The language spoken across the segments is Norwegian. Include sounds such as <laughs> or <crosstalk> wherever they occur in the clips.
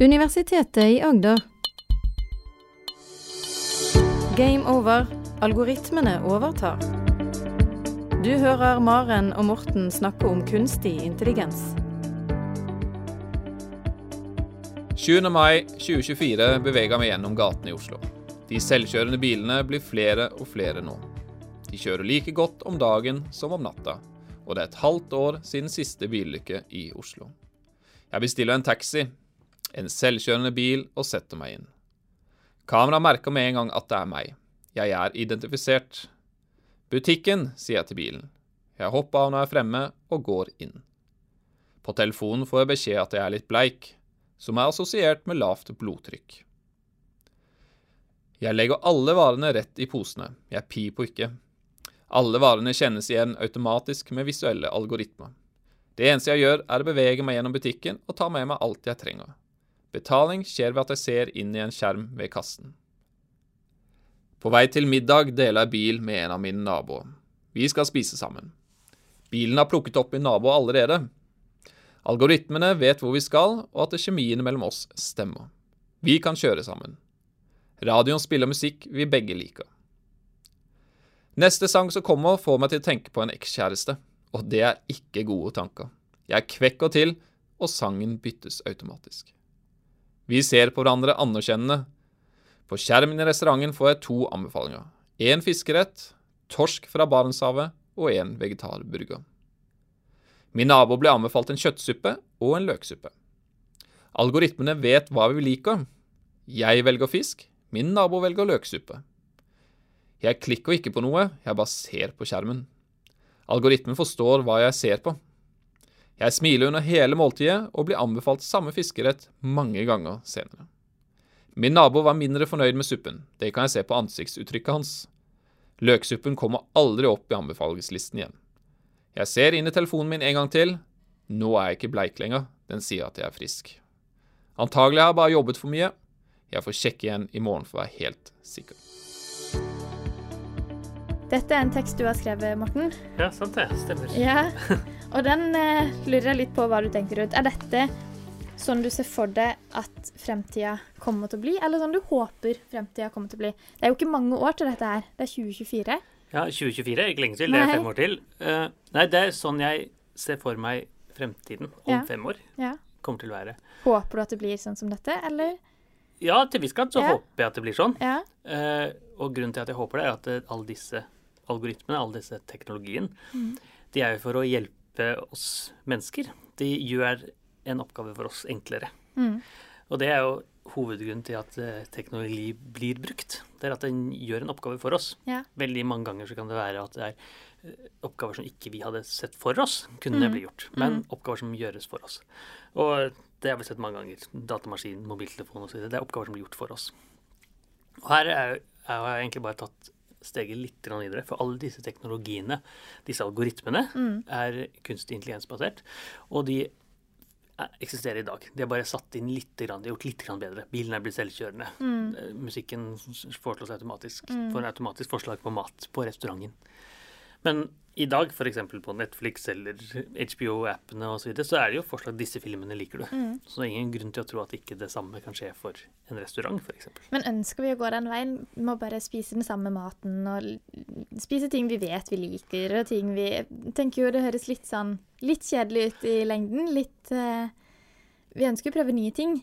Universitetet i Agder. Game over. Algoritmene overtar. Du hører Maren og Morten snakke om kunstig intelligens. 20. mai 2024 beveger vi gjennom gatene i Oslo. De selvkjørende bilene blir flere og flere nå. De kjører like godt om dagen som om natta, og det er et halvt år siden siste bilulykke i Oslo. Jeg bestiller en taxi, en selvkjørende bil, og setter meg inn. Kameraet merker med en gang at det er meg. Jeg er identifisert. Butikken, sier jeg til bilen. Jeg hopper av når jeg er fremme, og går inn. På telefonen får jeg beskjed at jeg er litt bleik, som er assosiert med lavt blodtrykk. Jeg legger alle varene rett i posene, jeg piper ikke. Alle varene kjennes igjen automatisk med visuelle algoritmer. Det eneste jeg gjør, er å bevege meg gjennom butikken og ta med meg alt jeg trenger. Betaling skjer ved at jeg ser inn i en skjerm ved kassen. På vei til middag deler jeg bil med en av mine naboer. Vi skal spise sammen. Bilen har plukket opp min nabo allerede. Algoritmene vet hvor vi skal, og at kjemiene mellom oss stemmer. Vi kan kjøre sammen. Radioen spiller musikk vi begge liker. Neste sang som kommer, får meg til å tenke på en ekskjæreste, og det er ikke gode tanker. Jeg kvekker til, og sangen byttes automatisk. Vi ser på hverandre anerkjennende. På skjermen i restauranten får jeg to anbefalinger. Én fiskerett, torsk fra Barentshavet og en vegetarburger. Min nabo ble anbefalt en kjøttsuppe og en løksuppe. Algoritmene vet hva vi liker. Jeg velger fisk, min nabo velger løksuppe. Jeg klikker ikke på noe, jeg bare ser på skjermen. Algoritmen forstår hva jeg ser på. Jeg smiler under hele måltidet og blir anbefalt samme fiskerett mange ganger senere. Min nabo var mindre fornøyd med suppen, det kan jeg se på ansiktsuttrykket hans. Løksuppen kommer aldri opp i anbefalingslisten igjen. Jeg ser inn i telefonen min en gang til. Nå er jeg ikke bleik lenger, den sier at jeg er frisk. Antagelig har jeg bare jobbet for mye. Jeg får sjekke igjen i morgen for å være helt sikker. Dette er en tekst du har skrevet, Morten. Ja, sant det. Stemmer. Ja, <laughs> Og den eh, lurer jeg litt på hva du tenker rundt. Er dette sånn du ser for deg at fremtida kommer til å bli, eller sånn du håper fremtida kommer til å bli? Det er jo ikke mange år til dette her. Det er 2024. Ja, 2024 er ikke lenge til. Det er Nei. fem år til. Uh, nei, det er sånn jeg ser for meg fremtiden om Ja. fem år Ja. kommer til å være. Håper du at det blir sånn som dette, eller? Ja, til viss grad så Ja. håper jeg at det blir sånn. Ja. Eh, og grunnen til at jeg håper det, er at eh, alle disse algoritmene, all disse teknologien, Mm. de er jo for å hjelpe oss mennesker. De gjør en oppgave for oss enklere. Mm. Og det er jo hovedgrunnen til at eh, teknologi blir brukt. Det er at den gjør en oppgave for oss. Ja. Veldig mange ganger så kan det være at det er eh, oppgaver som ikke vi hadde sett for oss, kunne Mm. bli gjort. Men Mm. oppgaver som gjøres for oss. Og det har vi sett mange ganger. Datamaskin, mobiltelefon osv. Det er oppgaver som blir gjort for oss. Og her er, er, har jeg egentlig bare tatt steget litt videre. For alle disse teknologiene, disse algoritmene, Mm. er kunstig intelligensbasert. Og de er- eksisterer i dag. De har bare satt inn litt, de har gjort litt bedre. Bilen er blitt selvkjørende. Mm. Eh, Musikken foreslås automatisk. Mm. Får en automatisk forslag på mat på restauranten. Men i dag, f.eks. på Netflix eller HBO-appene osv., så, videre, så er det jo forslag disse filmene liker du. Mm. Så det er ingen grunn til å tro at ikke det samme kan skje for en restaurant, f.eks. Men ønsker vi å gå den veien? Må bare spise den samme maten og spise ting vi vet vi liker, og ting vi tenker jo det høres litt sånn litt kjedelig ut i lengden. Litt uh, Vi ønsker å prøve nye ting.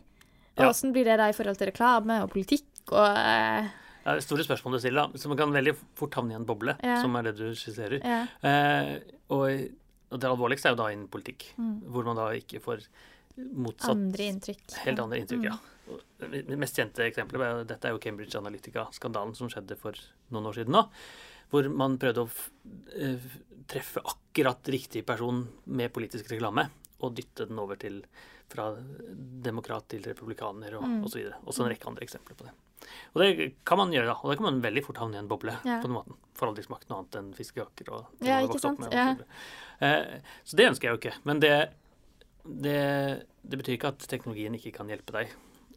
Og Ja. åssen blir det da i forhold til reklame og politikk og eh, Det er store spørsmål du stiller, da. Så man kan veldig fort havne i en boble, Ja. som er det du skisserer. Ja. Eh, og, og det alvorligste er jo da innen politikk, Mm. hvor man da ikke får motsatt Andre inntrykk. Helt andre inntrykk, ja. Mm. Det mest kjente eksempelet dette er jo Cambridge Analytica-skandalen som skjedde for noen år siden nå. Hvor man prøvde å eh, treffe akkurat riktig person med politisk reklame. Og dytte den over til fra demokrat til republikaner og Mm. osv. Og. Også en rekke andre eksempler på det. Og det kan man gjøre, da. Og da kan man veldig fort havne i en boble Ja. på den måten. For aldri smakt noe annet enn fiskejakker og Ja, man har vokst opp sant? med, Ja. Eh, så det ønsker jeg jo ikke. Men det, det, det betyr ikke at teknologien ikke kan hjelpe deg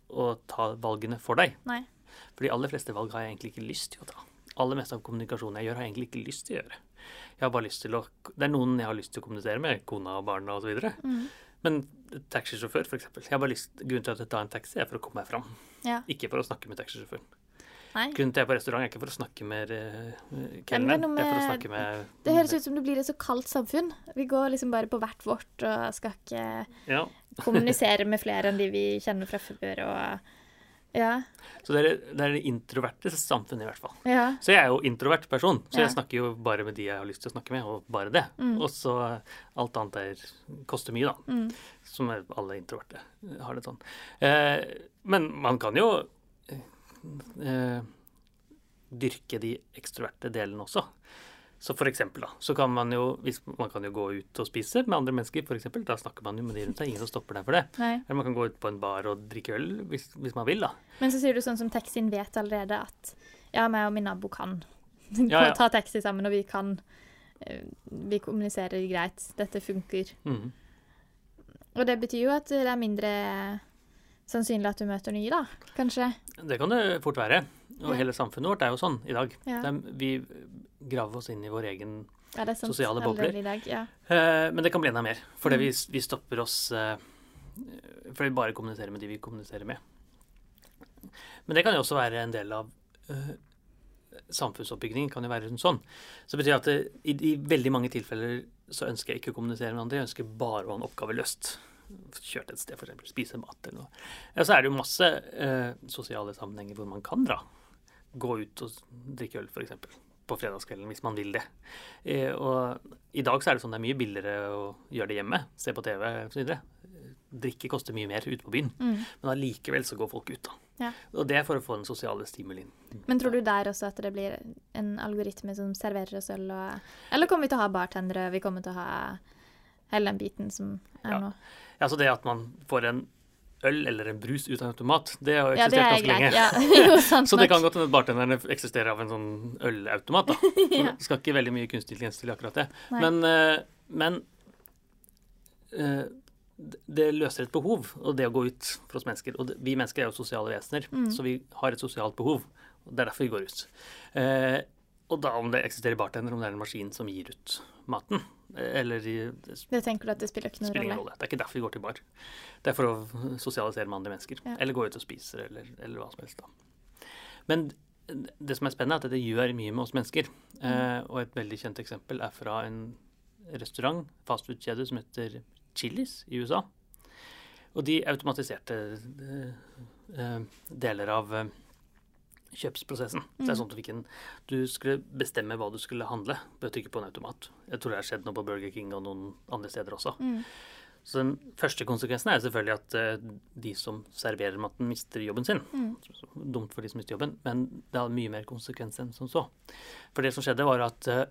å ta valgene for deg. Nei. For de aller fleste valg har jeg egentlig ikke lyst til å ta. Aller meste av kommunikasjonen jeg gjør, har jeg egentlig ikke lyst til å gjøre. Jeg har bare lyst til å, Det er noen jeg har lyst til å kommunisere med, kona og barna osv. Mm. Men taxisjåfør, f.eks. Grunnen til at jeg tar en taxi, er for å komme meg fram. Ja. Ikke for å snakke med taxisjåføren. Grunnen til jeg er på restaurant, er ikke for å snakke med det er kelneren. Det snakke med Det høres ut som det blir et så kaldt samfunn. Vi går liksom bare på hvert vårt og skal ikke Ja. kommunisere med flere enn de vi kjenner fra før. Og ja. Så det er, det er det introverte samfunnet, i hvert fall. ja. Så jeg er jo introvert person, så Ja. jeg snakker jo bare med de jeg har lyst til å snakke med, og bare det. Mm. Og så eh, alt annet der koster mye, da. Mm. Som alle introverte har det sånn. Eh, men man kan jo eh, dyrke de ekstroverte delene også. Så for eksempel, da, så kan man jo hvis Man kan jo gå ut og spise med andre mennesker, for eksempel. Da snakker man jo med de rundt seg. Ingen som stopper deg for det. Nei. Eller man kan gå ut på en bar og drikke øl hvis, hvis man vil, da. Men så sier du sånn som taxien vet allerede at ja, meg og min nabo kan <laughs> Ja, ja. ta taxi sammen, og vi kan eh, Vi kommuniserer greit. Dette funker. Mm. Og det betyr jo at det er mindre sannsynlig at du møter nye, da. Kanskje. Det kan det fort være. Og hele samfunnet vårt er jo sånn i dag. Er, vi graver oss inn i vår egen Ja, det er sant. Sosiale bobler. I dag, ja. eh, Men det kan bli enda mer. Fordi Mm. vi, vi stopper oss eh, Fordi vi bare kommuniserer med de vi kommuniserer med. Men det kan jo også være en del av eh, samfunnsoppbyggingen. kan jo være sånn. Så det betyr at det, i, i veldig mange tilfeller så ønsker jeg ikke å kommunisere med andre. Jeg ønsker bare å ha en oppgave løst. Kjørt et sted, f.eks. Spise mat eller noe. Ja, så er det jo masse eh, sosiale sammenhenger hvor man kan dra. Gå ut og drikke øl, f.eks. På fredagskvelden, hvis man vil det. Eh, og i dag så er det sånn det er mye billigere å gjøre det hjemme. Se på TV osv. Drikke koster mye mer ute på byen. Mm. Men allikevel så går folk ut, da. Ja. Og det er for å få den sosiale stimulien. Men tror du der også at det blir en algoritme som serverer oss øl og Eller kommer vi til å ha bartendere? Vi kommer til å ha hele den biten som er Ja. nå? Ja, så det at man får en øl eller en brus ut av en automat, det har eksistert Ja, ganske lenge. Ja, <laughs> jo, <laughs> sant Så det kan godt hende bartenderne eksisterer av en sånn ølautomat, da. <laughs> Ja. Det skal ikke veldig mye kunstig intelligens til akkurat det. Nei. Men, eh, men eh, det løser et behov, og det å gå ut for oss mennesker. Og vi mennesker er jo sosiale vesener, Mm. så vi har et sosialt behov. og Det er derfor vi går ut. Og da om det eksisterer bartender, om det er en maskin som gir ut maten, eh, eller i, det Det tenker du at det spiller ikke noen spiller rolle? rolle. Det er ikke derfor vi går til bar. Det er for å sosialisere med andre mennesker. Ja. Eller gå ut og spise, eller, eller hva som helst. da. Men det som er spennende, er at det gjør mye med oss mennesker. Eh, og et veldig kjent eksempel er fra en restaurant, fastfood-kjede, som heter Chili's i USA. Og de automatiserte eh, eh, deler av eh, kjøpsprosessen. Mm. det er sånn at du, fikk en, du skulle bestemme hva du skulle handle ved å trykke på en automat. Jeg tror det har skjedd noe på Burger King og noen andre steder også. Mm. Så den første konsekvensen er selvfølgelig at eh, de som serverer maten, mister jobben sin. Mm. Dumt for de som mister jobben, men det har mye mer konsekvens enn som så. For det som skjedde, var at eh,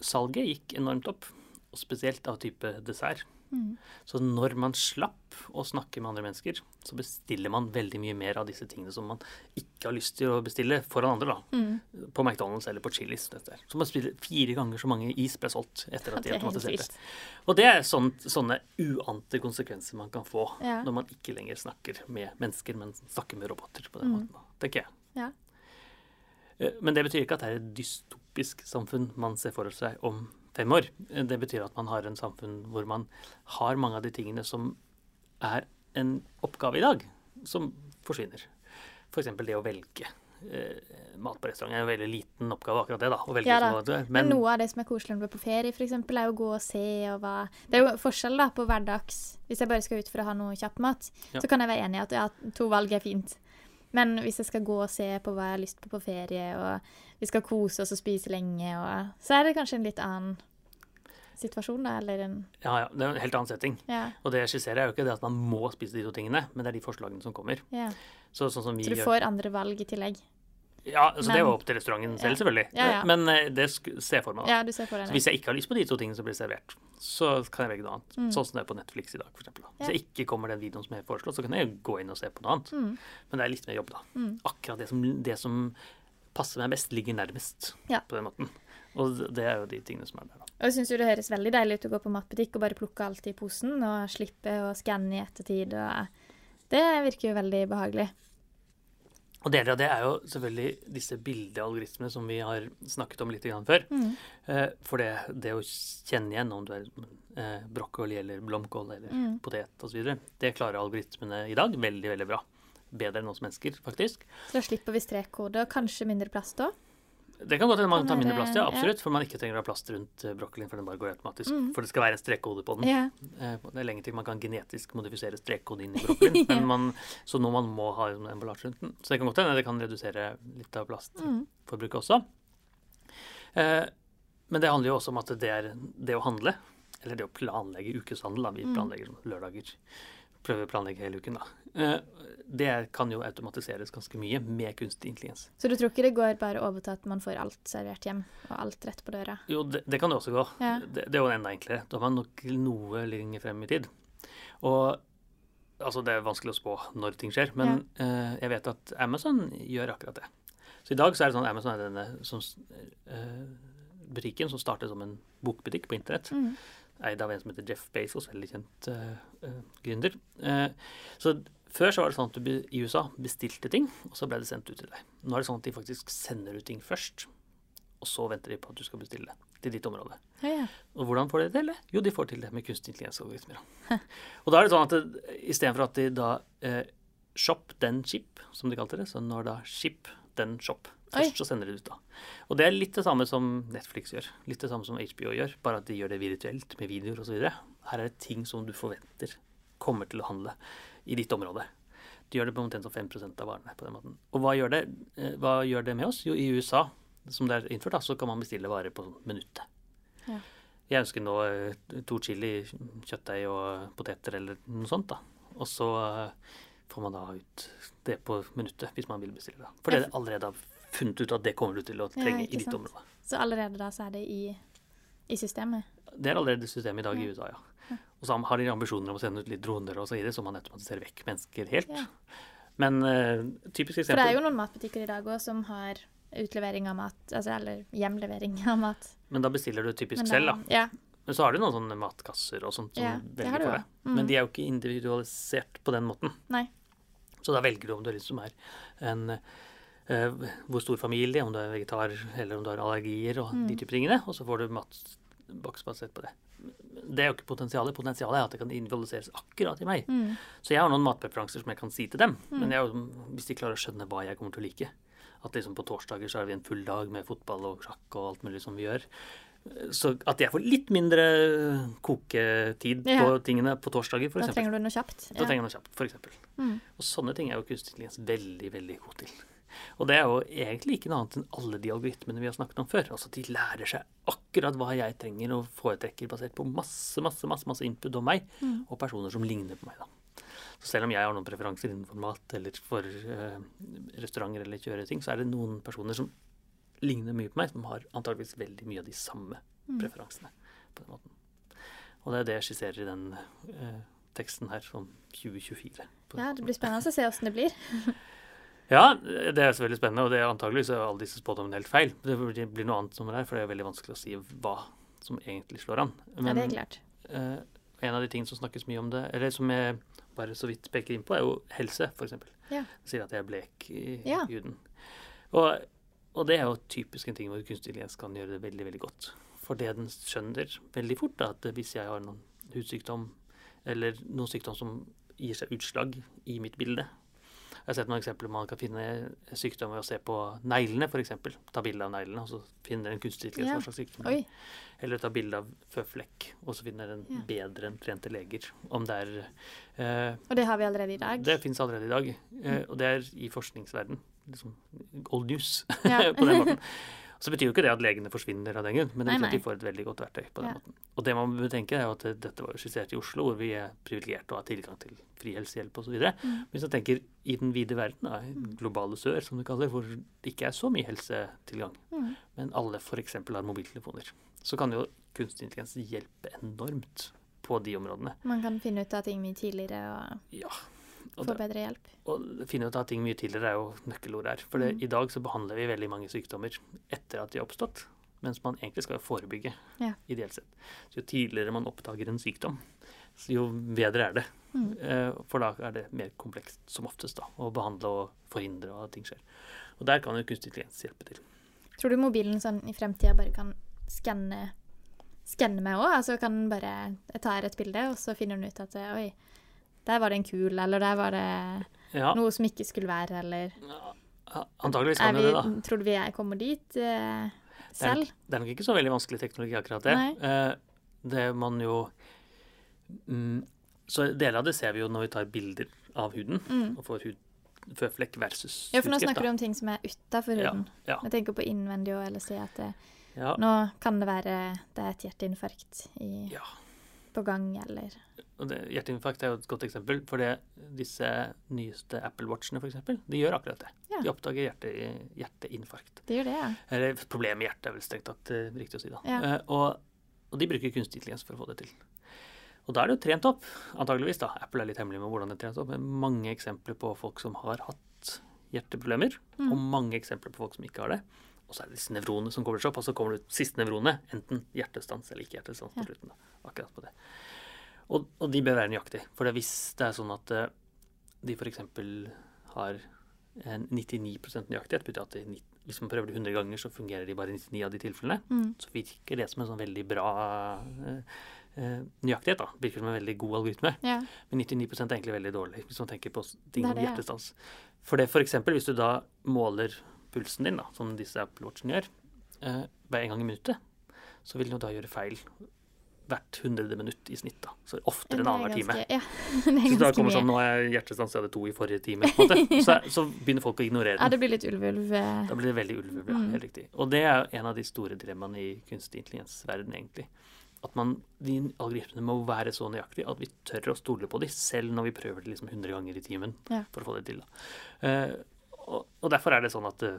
salget gikk enormt opp, og spesielt av type dessert. Mm. Så når man slapp å snakke med andre mennesker, så bestiller man veldig mye mer av disse tingene som man ikke har lyst til å bestille foran andre, da. Mm. På McDonald's eller på Chili's. Dette. Så man spiller fire ganger så mange is ble solgt etter at de <laughs> er automatiserte. Og det er sånt, sånne uante konsekvenser man kan få Ja. når man ikke lenger snakker med mennesker, men snakker med roboter på den Mm. måten. tenker jeg. Ja. Eh, Men det betyr ikke at det er et dystopisk samfunn man ser for seg om fem år. Det betyr at man har en samfunn hvor man har mange av de tingene som er en oppgave i dag, som forsvinner. F.eks. det å velge eh, mat på restaurant er en veldig liten oppgave, akkurat det. da, å velge Ja da. Men, Men, noe av det som er koselig når du er på ferie, f.eks., er å gå og se og hva Det er jo forskjell da på hverdags Hvis jeg bare skal ut for å ha noe kjapp mat, Ja. så kan jeg være enig i at ja, to valg er fint. Men hvis jeg skal gå og se på hva jeg har lyst på på ferie, og vi skal kose oss og spise lenge, og, så er det kanskje en litt annen situasjon, da, eller en ja, ja, det er en helt annen setting. Ja. Og det jeg skisserer, er jo ikke det at man må spise de to tingene, men det er de forslagene som kommer. ja. Så, sånn som vi Så du får andre valg i tillegg. Ja, altså Det er jo opp til restauranten selv, selvfølgelig. Ja, ja. Men eh, det ser jeg for meg. da. Ja, du ser for deg Så hvis jeg ikke har lyst på de to tingene som blir servert, så kan jeg velge noe annet. Mm. Sånn som det er på Netflix i dag, eksempel, da. Hvis jeg ikke kommer den videoen som jeg foreslår, så kan jeg jo gå inn og se på noe annet. Mm. Men det er litt mer jobb, da. Mm. Akkurat det som, det som passer meg best, ligger nærmest Ja. på den måten. Og det er jo de tingene som er der, da. Og jeg syns det høres veldig deilig ut å gå på matbutikk og bare plukke alt i posen, og slippe å skanne i ettertid, og det virker jo veldig behagelig. Og deler av det er jo selvfølgelig disse bildealgoritmene som vi har snakket om litt før. Mm. Eh, for det, det å kjenne igjen om du er eh, brokkoli eller blomkål eller Mm. potet osv., det klarer algoritmene i dag veldig, veldig bra. Bedre enn oss mennesker, faktisk. Så da slipper vi strekkode og kanskje mindre plast da? Det kan godt hende man tar mindre plast, ja, absolutt. For man ikke trenger å ha plast rundt eh, brokkolien, for den bare går automatisk. Mm. For det skal være en strekkode på den. Ja. Eh, Det er lenge til man kan genetisk modifisere strekkode inn i brokkolien. <laughs> Men man, så nå man må ha en emballasje rundt den. Så det kan godt hende det kan redusere litt av Mm. plastforbruket også. Eh, men det handler jo også om at det er det å handle, eller det å planlegge ukeshandel, da. vi Mm. planlegger lørdager, prøver å planlegge hele uken, da. Eh, det kan jo automatiseres ganske mye med kunstig intelligens. Så du tror ikke det går bare over til at man får alt servert hjem, og alt rett på døra? Jo, det, det kan det også gå. Ja. Det, det er jo enda enklere. Da er man nok noe lenger frem i tid. Og altså, det er vanskelig å spå når ting skjer, men eh, jeg vet at Amazon gjør akkurat det. Så i dag så er det sånn Amazon er denne som, eh, butikken som startet som en bokbutikk på internett. Mm. Eid av en som heter Jeff Bezos, veldig kjent eh, gründer. Eh, så før så var det sånn at du i USA bestilte ting, og så ble det sendt ut til deg. Nå er det sånn at de faktisk sender ut ting først, og så venter de på at du skal bestille det til ditt område. Ja, ja. Og hvordan får de det til? Jo, de får til det med kunstig intelligens-algoritmer. og da er det sånn at istedenfor at de da eh, shop then ship, som de kalte det, så når da ship then shop. Oi. Først så sender de det ut da. Og det er litt det samme som Netflix gjør. Litt det samme som HBO gjør, bare at de gjør det virtuelt med videoer osv. Her er det ting som du forventer kommer til å handle i ditt område. De gjør det på omtrent som 5% av varene på den måten. Og hva gjør det, eh, hva gjør det med oss? Jo, i USA, som det er innført, da, så kan man bestille varer på minuttet. Ja. Jeg ønsker nå eh, to chili, kjøttdeig og poteter eller noe sånt, da. Og så eh, får man da ut det på minuttet, hvis man vil bestille det. For det er allerede funnet ut at det kommer du til å trenge ja, i ditt område. Så allerede da så er det i, i systemet? Det er allerede systemet i dag i USA, ja. Og så har de ambisjoner om å sende ut litt droner og så videre, så man automatiserer vekk mennesker helt. Ja. Men uh, typisk For det er jo noen matbutikker i dag òg som har utlevering av mat, altså, eller hjemlevering av mat. Men da bestiller du typisk da, selv, da. Ja. Men så har du noen sånne matkasser og sånt som Ja, det velger for deg. Mm. Men de er jo ikke individualisert på den måten. Nei. Så da velger du om du liksom er en hvor stor familie, om du er vegetar eller om du har allergier og Mm. de typer tingene, og så får du matboks basert på det. Det er jo ikke potensialet. Potensialet er at det kan individualiseres akkurat i meg. Mm. Så jeg har noen matpreferanser som jeg kan si til dem. Mm. Men jeg, hvis de klarer å skjønne hva jeg kommer til å like At liksom på torsdager så har vi en full dag med fotball og sjakk og alt mulig som vi gjør. Så at jeg får litt mindre koketid Ja. på tingene på torsdager, Da f.eks. trenger du noe kjapt. Da trenger jeg noe kjapt, f.eks. Mm. Og sånne ting er jo kunstig intelligens veldig, veldig god til. Og det er jo egentlig ikke noe annet enn alle de algoritmene vi har snakket om før. Altså de lærer seg akkurat hva jeg trenger og foretrekker basert på masse, masse, masse, masse input om meg, Mm. og personer som ligner på meg, da. Så selv om jeg har noen preferanser innenfor mat eller for eh, restauranter eller kjøreting, så er det noen personer som ligner mye på meg, som har antageligvis veldig mye av de samme Mm. preferansene på den måten. Og det er det jeg skisserer i den eh, teksten her om 2024. Ja, det blir spennende å se åssen det blir. <laughs> Ja, det er selvfølgelig spennende, og det er antakeligvis er alle disse spådommene helt feil. Det blir- noe annet som det er, for det er veldig vanskelig å si hva som egentlig slår an. Ja, det er klart. eh, en av de tingene som snakkes mye om det, eller som jeg bare så vidt peker inn på, er jo helse, f.eks. Ja. Sier at jeg er blek i Ja. huden. Og, og det er jo typisk en ting hvor kunstig intelligens kan gjøre det veldig, veldig godt. For det den skjønner veldig fort, da, at hvis jeg har noen hudsykdom, eller noen sykdom som gir seg utslag i mitt bilde, jeg har sett noen eksempler man kan finne sykdom ved å se på neglene, f.eks. Ta bilde av neglene, og så finner en kunstig intelligens Ja. hva slags sykdom det er. Eller ta bilde av føflekk, og så finner en Ja. bedre enn trente leger. Om det er eh, Og det har vi allerede i dag. Det fins allerede i dag, eh, og det er i forskningsverden. Liksom old news Ja. <laughs> på den måten. <laughs> Så betyr jo ikke det at legene forsvinner av den grunn, men det betyr at de får et veldig godt verktøy på den Ja. måten. Og det man bør tenke, er jo at dette var jo skissert i Oslo, hvor vi er privilegerte og har tilgang til fri helsehjelp osv. Mm. Hvis man tenker i den vide verden, da, i globale sør, som du kaller det, hvor det ikke er så mye helsetilgang, Mm. men alle f.eks. har mobiltelefoner, så kan jo kunstig intelligens hjelpe enormt på de områdene. Man kan finne ut av ting mye tidligere og Ja. Og, få bedre hjelp. Å finne ut av ting mye tidligere er jo nøkkelord her. For det, Mm. i dag så behandler vi veldig mange sykdommer etter at de har oppstått, mens man egentlig skal forebygge, Ja. ideelt sett. Så jo tidligere man oppdager en sykdom, jo bedre er det. Mm. Eh, For da er det mer komplekst som oftest da, å behandle og forhindre at ting skjer. Og der kan jo kunstig intelligens hjelpe til. Tror du mobilen sånn i fremtida bare kan skanne Skanne meg òg? Altså kan bare Jeg tar et bilde, og så finner den ut at Oi, der var det en kul, eller der var det Ja, noe som ikke skulle være, eller antageligvis Antakeligvis kan vi, det det, da. Tror du vi er, kommer dit eh, selv? Det er nok ikke så veldig vanskelig teknologi, akkurat det. Eh, det man jo mm, Så deler av det ser vi jo når vi tar bilder av huden Mm. og får hud, føflekk versus Ja, for nå snakker du om ting som er utafor Ja, huden. ja. Jeg tenker på innvendig òg, eller si at det, Ja, nå kan det være det er et hjerteinfarkt i, ja. på gang, eller Og det, hjerteinfarkt er jo et godt eksempel. For det, disse nyeste Apple Watchene, f.eks., de gjør akkurat det. Ja. De oppdager hjerte, hjerteinfarkt. Det gjør det, ja. Eller problemet med hjertet, er vel strengt tatt eh, riktig å si. da. Ja. Eh, og, og de bruker kunstig intelligens for å få det til. Og da er det jo trent opp, antageligvis. da. Apple er litt hemmelig med hvordan det er trent opp. Men mange eksempler på folk som har hatt hjerteproblemer, Mm. og mange eksempler på folk som ikke har det. Og så er det disse nevronene som kommer seg opp, og så kommer det ut siste nevronet. Enten hjertestans eller ikke hjertestans på slutten. Akkurat på det. Og, og de bør være nøyaktige. For hvis det er sånn at eh, de f.eks. har en 99% nøyaktighet, betyr at de, hvis man prøver det 100 ganger, så fungerer de bare i 99 av de tilfellene. Mm. Så virker det som en sånn veldig bra eh, eh, nøyaktighet. da. Virker som en veldig god algoritme. ja. Men 99 er egentlig veldig dårlig, hvis man tenker på ting ja. hjertestans. For det eksempel, hvis du da måler pulsen din, da, som disse Apple Watchene gjør, eh, hver en gang i minuttet, så vil den jo da gjøre feil hvert hundrede minutt i snitt. da. Så oftere enn er annenhver time. Ja, <laughs> det er Så da kommer sånn, nå er jeg hjertestans, jeg hadde to i forrige time, på en måte. <laughs> Så, så begynner folk å ignorere Ja, det blir litt ulv-ulv. eh. Da blir det veldig ulv, ja, Mm. helt riktig. Og det er en av de store dilemmaene i kunstig intelligens-verden, egentlig. At man, de algoritmene må være så nøyaktige at vi tør å stole på dem, selv når vi prøver det liksom 100 ganger i timen Ja. for å få det til. Da. Uh, og, og derfor er det sånn at uh,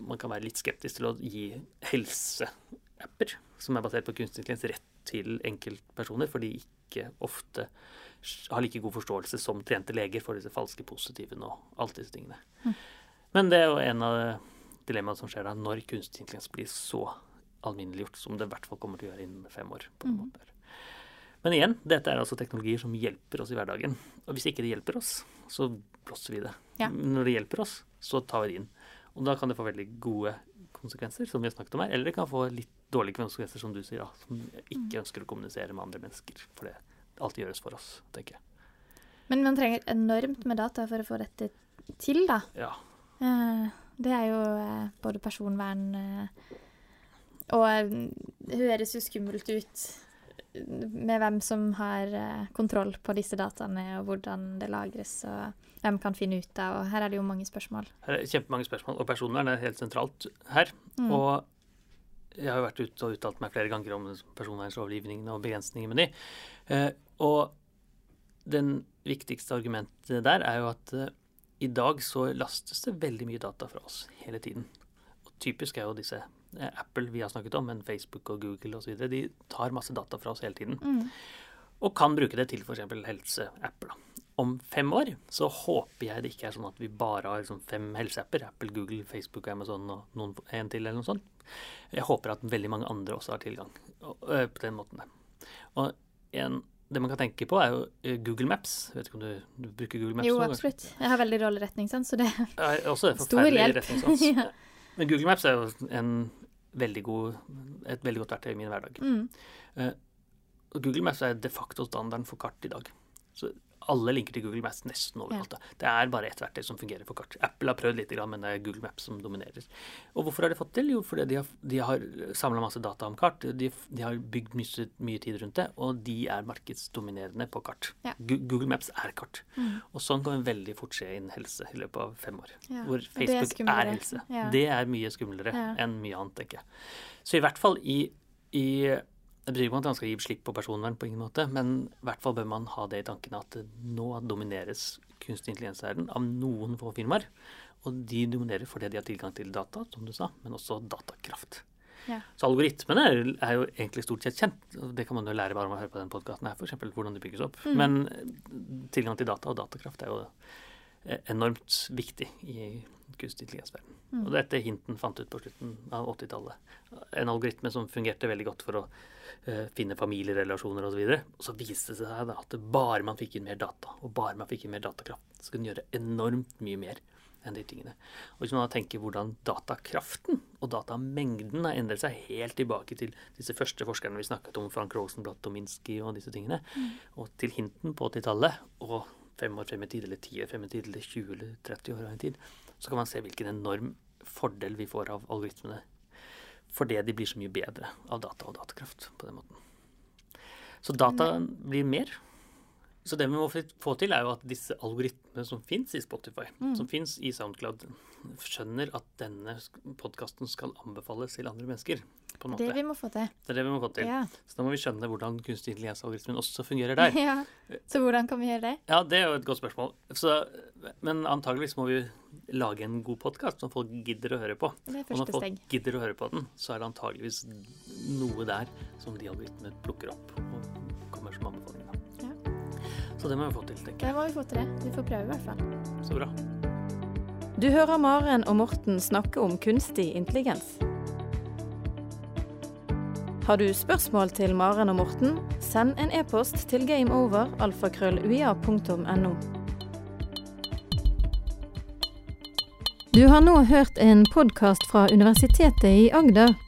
man kan være litt skeptisk til å gi helseapper som er basert på kunstig intelligens, rett til enkeltpersoner, for de ikke ofte har like god forståelse som trente leger for disse falske positivene og alt disse tingene. Men det er jo en av dilemmaene som skjer da når kunstig intelligens blir så alminneliggjort som det i hvert fall kommer til å gjøre innen fem år. på noen Mhm. måter. Men igjen, dette er altså teknologier som hjelper oss i hverdagen. Og hvis ikke det hjelper oss, så blåser vi det. Ja. Når det hjelper oss, så tar vi det inn. Og da kan det få veldig gode konsekvenser, som vi har snakket om her. Eller det kan få litt dårlige konsekvenser, som du sier, da. Som ikke ønsker å kommunisere med andre mennesker. For det alltid gjøres for oss, tenker jeg. Men man trenger enormt med data for å få dette til, da. Ja. Eh, Det er jo eh, både personvern eh, Og det høres jo skummelt ut med hvem som har kontroll på disse dataene, og hvordan det lagres, og hvem kan finne ut av Og her er det jo mange spørsmål. Her er kjempemange spørsmål, og personvern er helt sentralt her. Mm. Og jeg har jo vært ute og uttalt meg flere ganger om personvernlovgivningen og begrensningene med de. Eh, og den viktigste argumentet der er jo at eh, i dag så lastes det veldig mye data fra oss hele tiden. Og typisk er jo disse eh, Apple vi har snakket om, men Facebook og Google osv. De tar masse data fra oss hele tiden. Mm. Og kan bruke det til f.eks. helseapper. Om fem år så håper jeg det ikke er sånn at vi bare har liksom fem helseapper. Apple, Google, Facebook, Amazon og noen, en til eller noe sånt. Jeg håper at veldig mange andre også har tilgang på den måten. Og en, det man kan tenke på, er jo Google Maps. Vet ikke om du, du bruker Google Maps? Jo, absolutt. Jeg har veldig dårlig retningssans, så det Er også Stor hjelp. <laughs> Ja. Men Google Maps er jo en veldig god, et veldig godt verktøy i min hverdag. mm. Og Google Maps er de facto standarden for kart i dag. Så alle linker til Google Maps nesten overalt. Ja. Det er bare ett verktøy som fungerer for kart. Apple har prøvd litt, men det er Google Maps som dominerer. Og hvorfor har de fått til? Jo, fordi de har, de har samla masse data om kart. De, de har bygd mye, mye tid rundt det, og de er markedsdominerende på kart. Ja. Google Maps er kart. Mm. Og sånn kan veldig fort skje innen helse i løpet av fem år. Ja, Hvor Facebook er er, helse. Det er mye skumlere enn mye annet, tenker jeg. Så i hvert fall i, i Jeg betyr ikke at man skal gi slipp på personvern på ingen måte, men i hvert fall bør man ha det i tankene at nå domineres kunstig intelligens-verden av noen få firmaer. Og de dominerer fordi de har tilgang til data, som du sa, men også datakraft. Ja. Så algoritmene er, er jo egentlig stort sett kjent. Det kan man jo lære bare om å høre på den podkasten her, f.eks. hvordan de bygges opp. Mm. Men eh, tilgang til data og datakraft er jo eh, enormt viktig i kunstig intelligens-verden. Mm. Og dette Hinton fant ut på slutten av 80-tallet. En algoritme som fungerte veldig godt for å uh, finne familierelasjoner osv. Og, og så viste det seg da at bare man fikk inn mer data, og bare man fikk inn mer datakraft, så kunne den gjøre enormt mye mer enn de tingene. Og Hvis man da tenker hvordan datakraften og datamengden har endret seg helt tilbake til disse første forskerne vi snakket om, Frank Rosenblatt og Minsky og disse tingene, og til Hinton på 80-tallet, og fem år frem i tid, eller ti år frem i tid, eller 20 eller 30 år frem i tid, så kan man se hvilken enorm fordel vi får av algoritmene. Fordi de blir så mye bedre av data og datakraft på den måten. Så data blir mer. Så det vi må få til, er jo at disse algoritmene som fins i Spotify, som fins i Soundcloud, skjønner at denne podkasten skal anbefales til andre mennesker. på en måte. Det vi må få til. Det er det vi må få til. Ja. Så da må vi skjønne hvordan kunstig intelligens-algoritmen også fungerer <laughs> der. ja. Så hvordan kan vi gjøre det? Ja, det er jo et godt spørsmål. Så, men antageligvis må vi lage en god podkast som folk gidder å høre på. Det er Og når første folk steg. gidder å høre på den, så er det antageligvis noe der som de algoritmene plukker opp og Så det må vi få til, tenker Det må vi få til det. Vi får prøve i hvert fall. Så bra. Du hører Maren og Morten snakke om kunstig intelligens. Har du spørsmål til Maren og Morten, send en e-post til gameover.alfakrølluia.no. Du har nå hørt en podkast fra Universitetet i Agder.